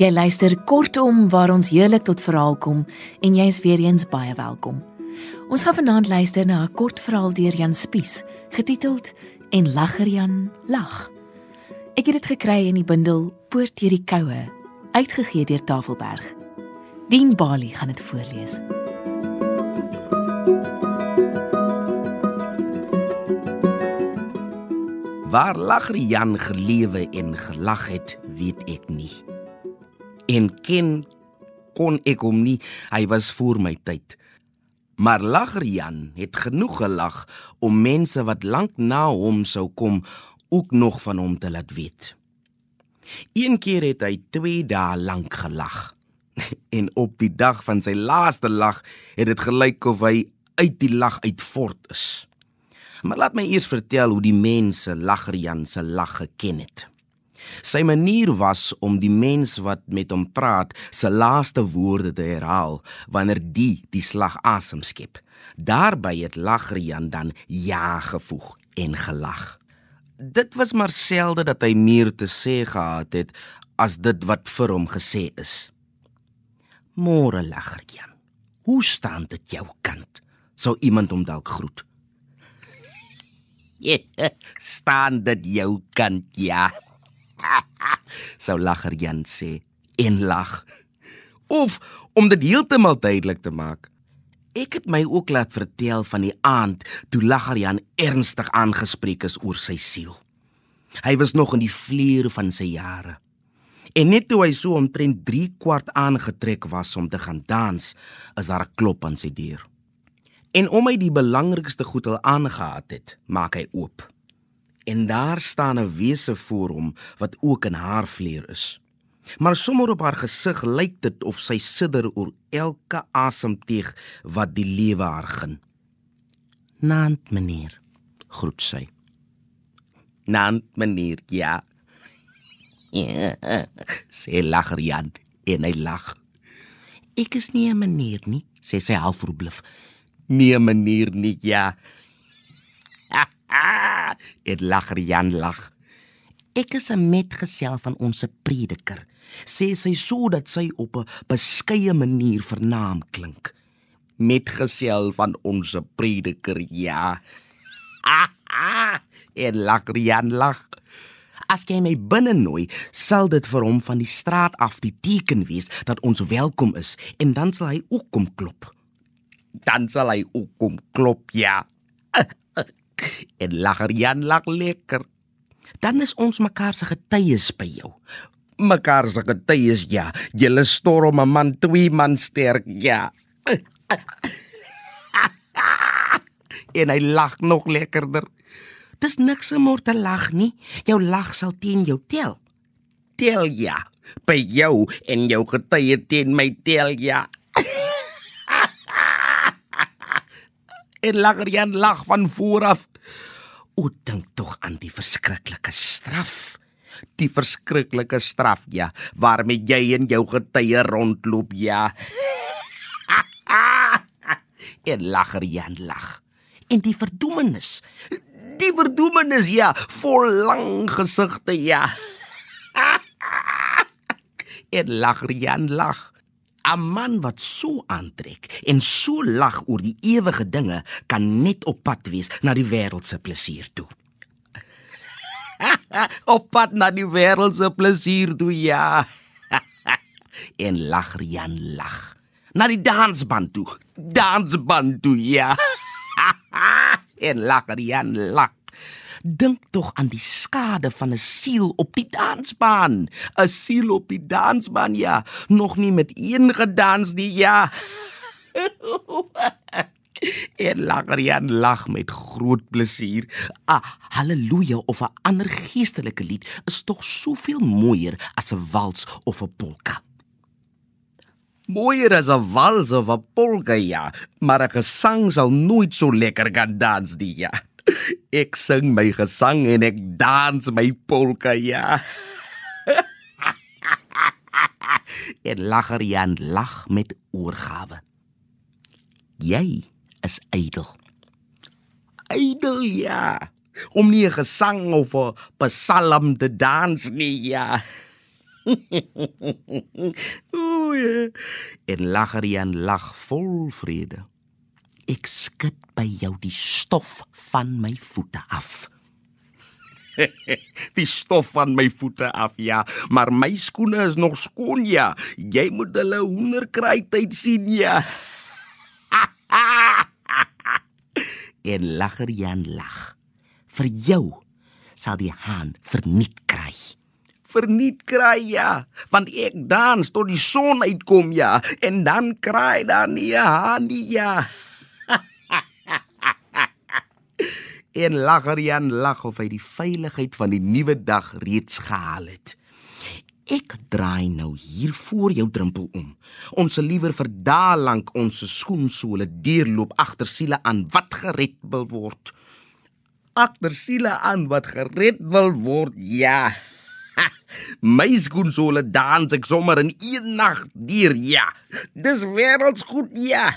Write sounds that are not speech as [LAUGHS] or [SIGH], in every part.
Jy luister kortom waar ons heerlik tot verhaal kom en jy's weer eens baie welkom. Ons gaan vanaand luister na 'n kort verhaal deur Jan Spies, getiteld En lagger Jan lag. Ek het dit gekry in die bundel Poort deur die koue, uitgegee deur Tafelberg. Dien Bali gaan dit voorlees. Waar lagger Jan gelewe en gelag het, weet ek nie en ken kon ek hom nie. Hy was voor my tyd. Maar Lager Jan het genoeg gelag om mense wat lank na hom sou kom ook nog van hom te laat weet. Een keer het hy 2 dae lank gelag. [LAUGHS] En op die dag van sy laaste lag het dit gelyk of hy uit die lag uit fort is. Maar laat my eers vertel hoe die mense Lager Jan se lag geken het. Sy manier was om die mens wat met hom praat se laaste woorde te herhaal wanneer die die slag asem skep. Daarby het Lagrian dan ja gevoeg en gelag. Dit was maar selde dat hy meer te sê gehad het as dit wat vir hom gesê is. Môre Lagrian. Hoe staan dit jou kant? Sou iemand hom dalk groet? [LAUGHS] Ja, staan dit jou kant ja sou lager Jan sê en lag. Of om dit heeltemal duidelik te maak, ek het my ook laat vertel van die aand toe lager Jan ernstig aangespreek is oor sy siel. Hy was nog in die vleur van sy jare. En net toe hy so omtrent 3 kwart aangetrek was om te gaan dans, is daar 'n klop aan sy deur. En om hy die belangrikste goed al aangehaat het, maak hy oop en daar staan 'n wese voor hom wat ook in haar vleur is. Maar sommer op haar gesig lyk dit of sy sidder oor elke asemteug wat die lewe haar gun. "Naand, meneer," groet sy. "Naand, meneer." Ja. [LAUGHS] Sy lag Jan en hy lag. "Ek is nie 'n meneer nie," sê sy half verbluf. "Nee, meneer nie, ja." Het lag Jan lag. Ek is 'n metgesel van ons prediker. Sê sy sodat sy op 'n beskeie manier vernaam klink. Metgesel van ons prediker, ja. [LAUGHS] Het lag Jan lag. As jy my binne nooi, sal dit vir hom van die straat af die teken wees dat ons welkom is en dan sal hy ook kom klop. Dan sal hy ook kom klop, ja. [LAUGHS] en lager Jan lag lekker. Dan is ons mekaar se getuies by jou. Mekaar se getuies ja. Julle storm 'n man twee man sterk ja. [LAUGHS] en hy lag nog lekkerder. Dis niks om oor te lag nie. Jou lag sal teen jou tel. Tel ja. By jou en jou getuie teen my tel ja. [LAUGHS] en lager Jan lag van voor af. O dink tog aan die verskriklike straf. Die verskriklike straf, ja, waarmee jy en jou getuie rondloop, ja. [LAUGHS] en lager Jan lag. En die verdoemenis. Die verdoemenis, ja, vol lang gesigte, ja. [LAUGHS] en lager Jan lag. 'n man wat so aantrek en so lag oor die ewige dinge kan net op pad wees na die wêreld se plesier toe. [LAUGHS] op pad na die wêreld se plesier toe ja. [LAUGHS] en lag Jan lag. Na die dansband toe. Dansband toe ja. [LAUGHS] en lag Jan lag. Dink tog aan die skade van 'n siel op die dansbaan. 'n Siel op die dansbaan, ja, nog nie met een gedans nie, ja. [LAUGHS] En Lagrian lag met groot plesier. Ah, haleluja of 'n ander geestelike lied is tog soveel mooier as 'n wals of 'n polka. Mooier as 'n wals of 'n polka, ja, maar 'n gesang sal nooit so lekker kan dans nie, ja. Ek sing my gesang en ek dans my polka ja. [LAUGHS] en lager Jan lag met oorgawe. Jy is ydel. Ydel ja. Om nie 'n gesang of 'n psalm te dans nie ja. [LAUGHS] Ooh, ja. En Lagerian lag vol vrede. Ek skud by jou die stof van my voete af. [LAUGHS] die stof van my voete af, ja, maar my skoene is nog skoon, ja. Jy moet hulle hoenderkraai tyd sien, ja. [LAUGHS] en Lagerian lag. Vir jou sal die haan verniet kry. Verniet kry ja, want ek dans tot die son uitkom ja, en dan kry dan nie haan nie ja. [LAUGHS] en Lagerian lag of hy die veiligheid van die nuwe dag reeds gehaal het. Ek draai nou hier voor jou drempel om. Ons sal liewer vir dae lank ons skoensole deurloop agter siele aan wat gered wil word agter siele aan wat gered wil word. Ja. Ha, [LAUGHS] my skoensole dans ek sommer in een nag deur. Ja. Dis wêrelds goed. Ja.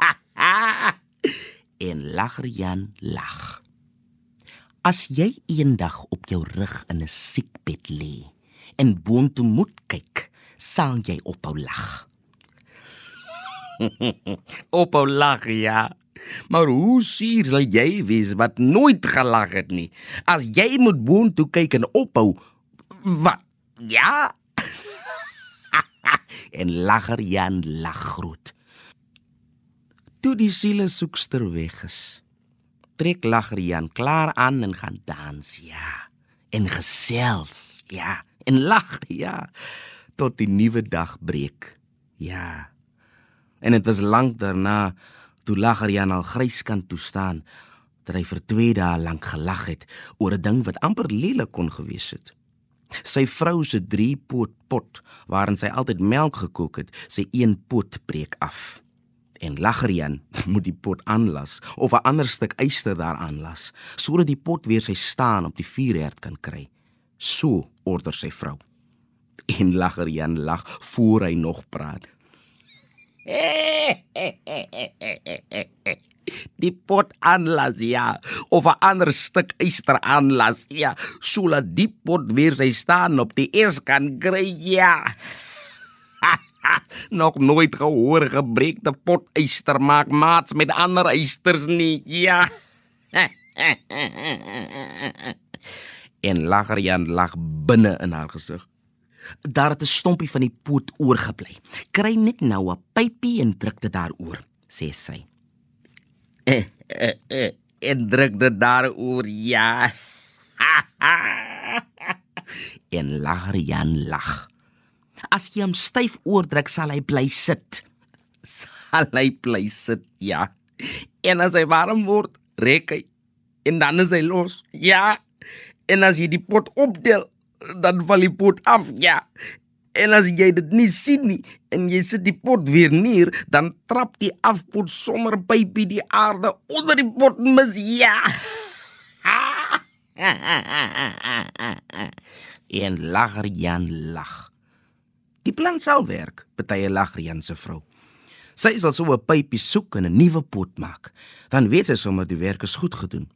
Ha, [LAUGHS] ha. En lacher Jan lag. As jy eendag op jou rug in 'n siekbed lê en boontoe moet kyk, sal jy ophou lag. [LAUGHS] ophou lag, ja. Maar hoe suur sal jy wees wat nooit gelag het nie? As jy moet boontoe kyk en ophou, wat? Ja. [LAUGHS] en lager Jan lag groot. Toe die siele soekster weg is, trek lager Jan klaar aan en gaan dans, ja. En gesels, ja. En lag, ja. Tot die nuwe dag breek. Ja. En dit was lank daarna toe lager Jan al gryskant toe staan dat hy vir 2 dae lank gelag het oor 'n ding wat amper lelik kon gewees het. Sy vrou se 3 pot waarin sy altyd melk gekook het, sy een pot breek af. En lager Jan [LAUGHS] moet die pot aanlas of 'n ander stuk yster daaraan las sodat die pot weer sy staan op die vuurherd kan kry. So order sy vrou. [LAUGHS] En lager Jan lag voor hy nog praat. [LAUGHS] Die pot aanlas ja of 'n ander stuk yster aanlas ja sodat die pot weer sy staan op die eers kan kry ja. Nog nooit gehoor gebreekte pot yster maak maats met ander ysters nie ja. [LAUGHS] en lager Jan lag binne in haar gesig. Daar het 'n stompie van die poot oorgebly. Kry net nou 'n pypie en druk dit daaroor, sê sy. [LAUGHS] En druk dit daaroor, ja. [LAUGHS] en lager Jan lag. As jy hom styf oordruk, sal hy bly sit. [LAUGHS] Sal hy bly sit, ja. En as hy warm word, rek hy en dan is hy los. Ja. En as jy die pot opdeel, dan val die pot af, ja. En as jy dit nie sien nie en jy sit die pot weer neer, dan trap die afpot sommer bypie die aarde onder die pot mis, ja. [LAUGHS] en lager Jan lag. Die plan sal werk, betye lager Jan se vrou. Sy sal so 'n pypie soek en 'n nuwe pot maak. Dan weet sy sommer die werk is goed gedoen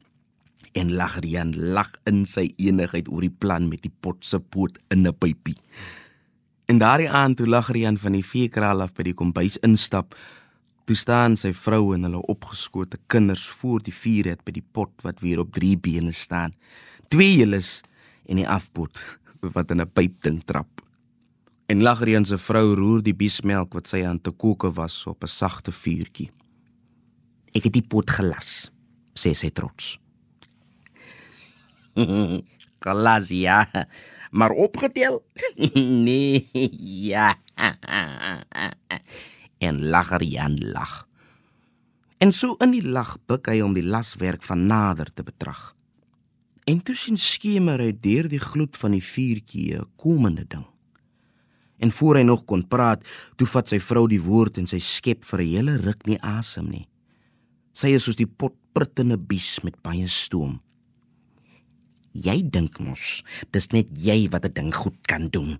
en Lagrian lag in sy enigheid oor die plan met die pot se poot in 'n pypie. En daardie aand toe Lagrian van die veekraal af by die kombuis instap, toe staan sy vrou en hulle opgeskote kinders voor die vuurhut by die pot wat weer op drie bene staan. Twee jules en die afpot wat in 'n pyp ding trap. En Lagrian se vrou roer die biesmelk wat sy aan te kook was op 'n sagte vuurtjie. Ek het die pot gelas, sê sy trots. [LAUGHS] Kalazia. Maar opgetel? [LAUGHS] nee, ja. en lager Jan lag. En so in die lag buik hy om die laswerk van nader te betrag. En toe sien skemer hy deur die gloed van die vuurtjie 'n komende ding. En voor hy nog kon praat, toe vat sy vrou die woord en sy skep vir 'n hele ruk nie asem nie. Sy is soos die potprittende bies met baie stoom. Jy dink mos, dis net jy wat 'n ding goed kan doen.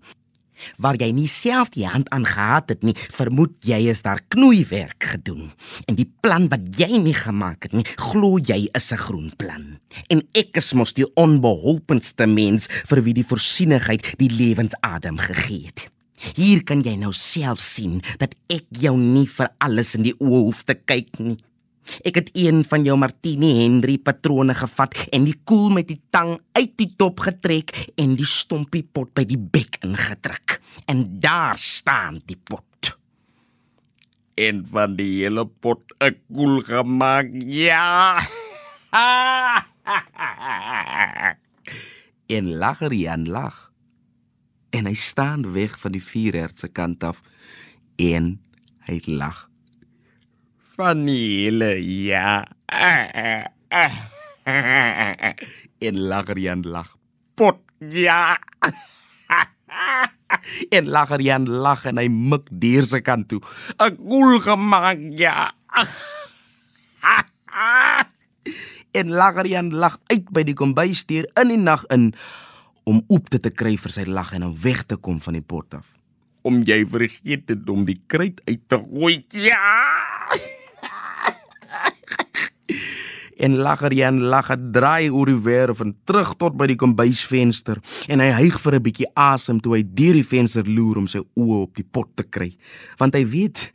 waar jy nie self die hand aan gehad het nie, vermoed jy is daar knoeiwerk gedoen. En die plan wat jy nie gemaak het nie, glo jy is 'n groen plan. En ek is mos die onbeholpenste mens vir wie die voorsienigheid die lewensadem gegee het. Hier kan jy nou self sien dat ek jou nie vir alles in die oë hoef te kyk nie. Ek het een van jou Martini Henry patrone gevat en die koel met die tang uit die top getrek en die stompie pot by die bek ingedruk. En daar staan die pot. En van die hele pot 'n koel gemaak. Ja. [LAUGHS] en lager Jan lag. En hy staan weg van die vuurherd se kant af en hy lag van die hele ja. en lager Jan lag. Pot ja. en lager Jan lag en hy mik deur se kant toe. 'n Koel gemaak ja. en lager Jan lag uit by die kombuisdeur in die nag in om oop te, kry vir sy lag en om weg te kom van die pot af. Om jy vergeet het om die kruit uit te gooi. Ja. en lager Jan lag het draai oor die werf en terug tot by die kombuisvenster en hy hyg vir 'n bietjie asem toe hy deur die venster loer om sy oë op die pot te kry want hy weet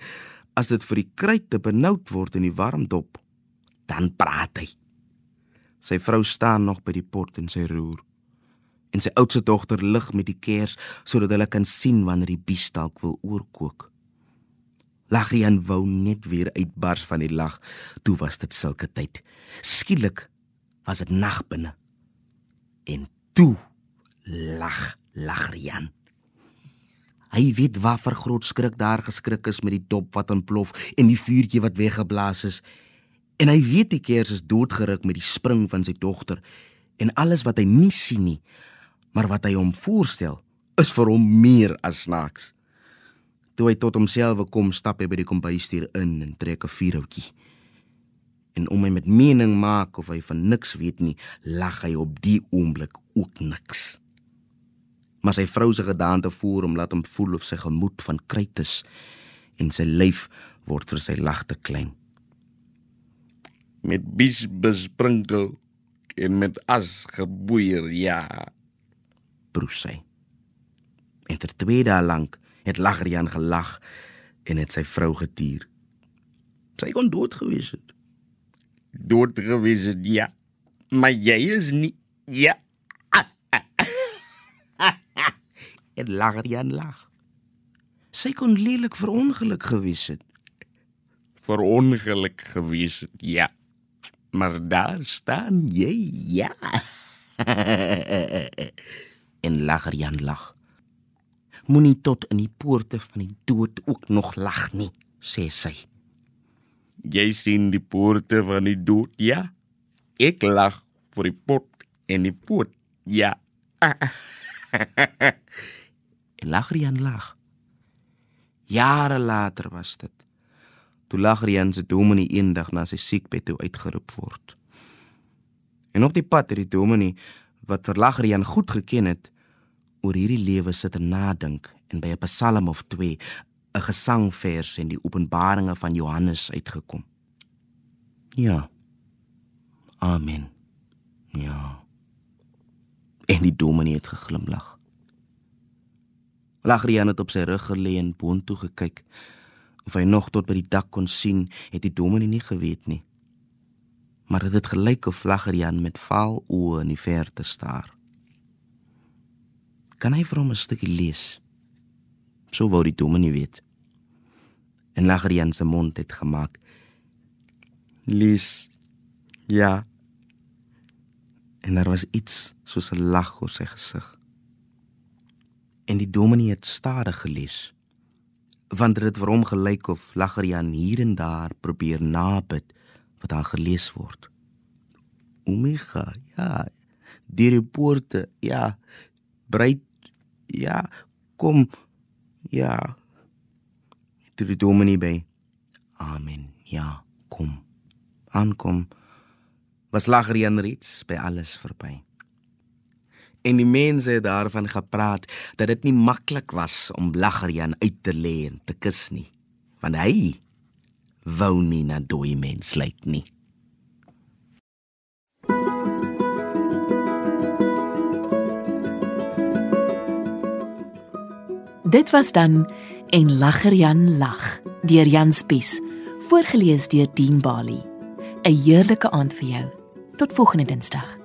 as dit vir die kruit te benoud word in die warm dop dan praat hy sy vrou staan nog by die pot en sy roer en sy oudste dogter lig met die kers sodat hulle kan sien wanneer die bies dalk wil oorkook Lagrian wou net weer uitbars van die lag. Toe was dit sulke tyd. Skielik was dit nag binne. En toe lag Lagrian. Hy weet watter groot skrik daar geskrik is met die dop wat ontplof en die vuurtjie wat weggeblaas is. En hy weet die kers is doodgeruk met die spring van sy dogter en alles wat hy nie sien nie, maar wat hy hom voorstel, is vir hom meer as snaaks. Toe hy tot homself kom, stap hy by die kombuisstuur in en trek 'n vuurhoutjie. En om hy met mening maak of hy van niks weet nie, lag hy op die oomblik ook niks. Maar sy vrou se gedagte voer hom laat hom voel of sy gemoed van kruit is en sy lyf word vir sy lag te klein. Met bis besprinkel en met as geboeier, ja. Broer sy. En ter tweede lank het Lagrian gelag en het sy vrou getuur. Sy kon dood gewees het. Dood gewees het, ja. Maar jy is nie, ja. [LAUGHS] en Lagrian lag. Sy kon lelik verongeluk gewees het. Verongeluk gewees het, ja. Maar daar staan jy, ja. [LAUGHS] en Lagrian lag moenie tot in die poorte van die dood ook nog lag nie, sê sy. Jy sien die poorte van die dood, ja? Ek lag vir die pot en die poort, ja. [LAUGHS] en Lagrian lag. Jare later was dit. Toe Lagrian se dominee eendag na sy siekbed toe uitgeroep word. En op die pad het die dominee wat vir Lagrian goed geken het, oor hierdie lewe sit en nadink en by 'n psalm of 2 'n gesangvers en die openbaringe van Johannes uitgekom. Ja. Amen. Ja. En die dominee het geglimlag. Lagrian het op sy rug gelê en boontoe gekyk. Of hy nog tot by die dak kon sien, het die dominee nie geweet nie. Maar dit het gelyk of Lagrian met vaal oë in die verte staar kan hy vir hom 'n stukkie lees. So wou die dominee weet. En Lagrian se mond het gemaak. Lees. Ja. En daar was iets soos 'n lag oor sy gesig. En die dominee het stadig gelees. Want dit het vir hom gelyk of Lagrian hier en daar probeer nabid wat daar gelees word. Omega, ja. Die poorte, ja. Breed Ja, kom. Ja. Toe die dominee by. Amen. Ja, kom. Aankom. Was lager Jan reeds by alles verby. En die mense het daarvan gepraat dat dit nie maklik was om Laggerjan uit te lê en te kus nie. Want hy wou nie na dooi mens lyk nie. Dit was dan en Laggerjan lag deur Jan Spies, voorgeles deur Dean Bali. 'n Heerlike aand vir jou. Tot volgende Dinsdag.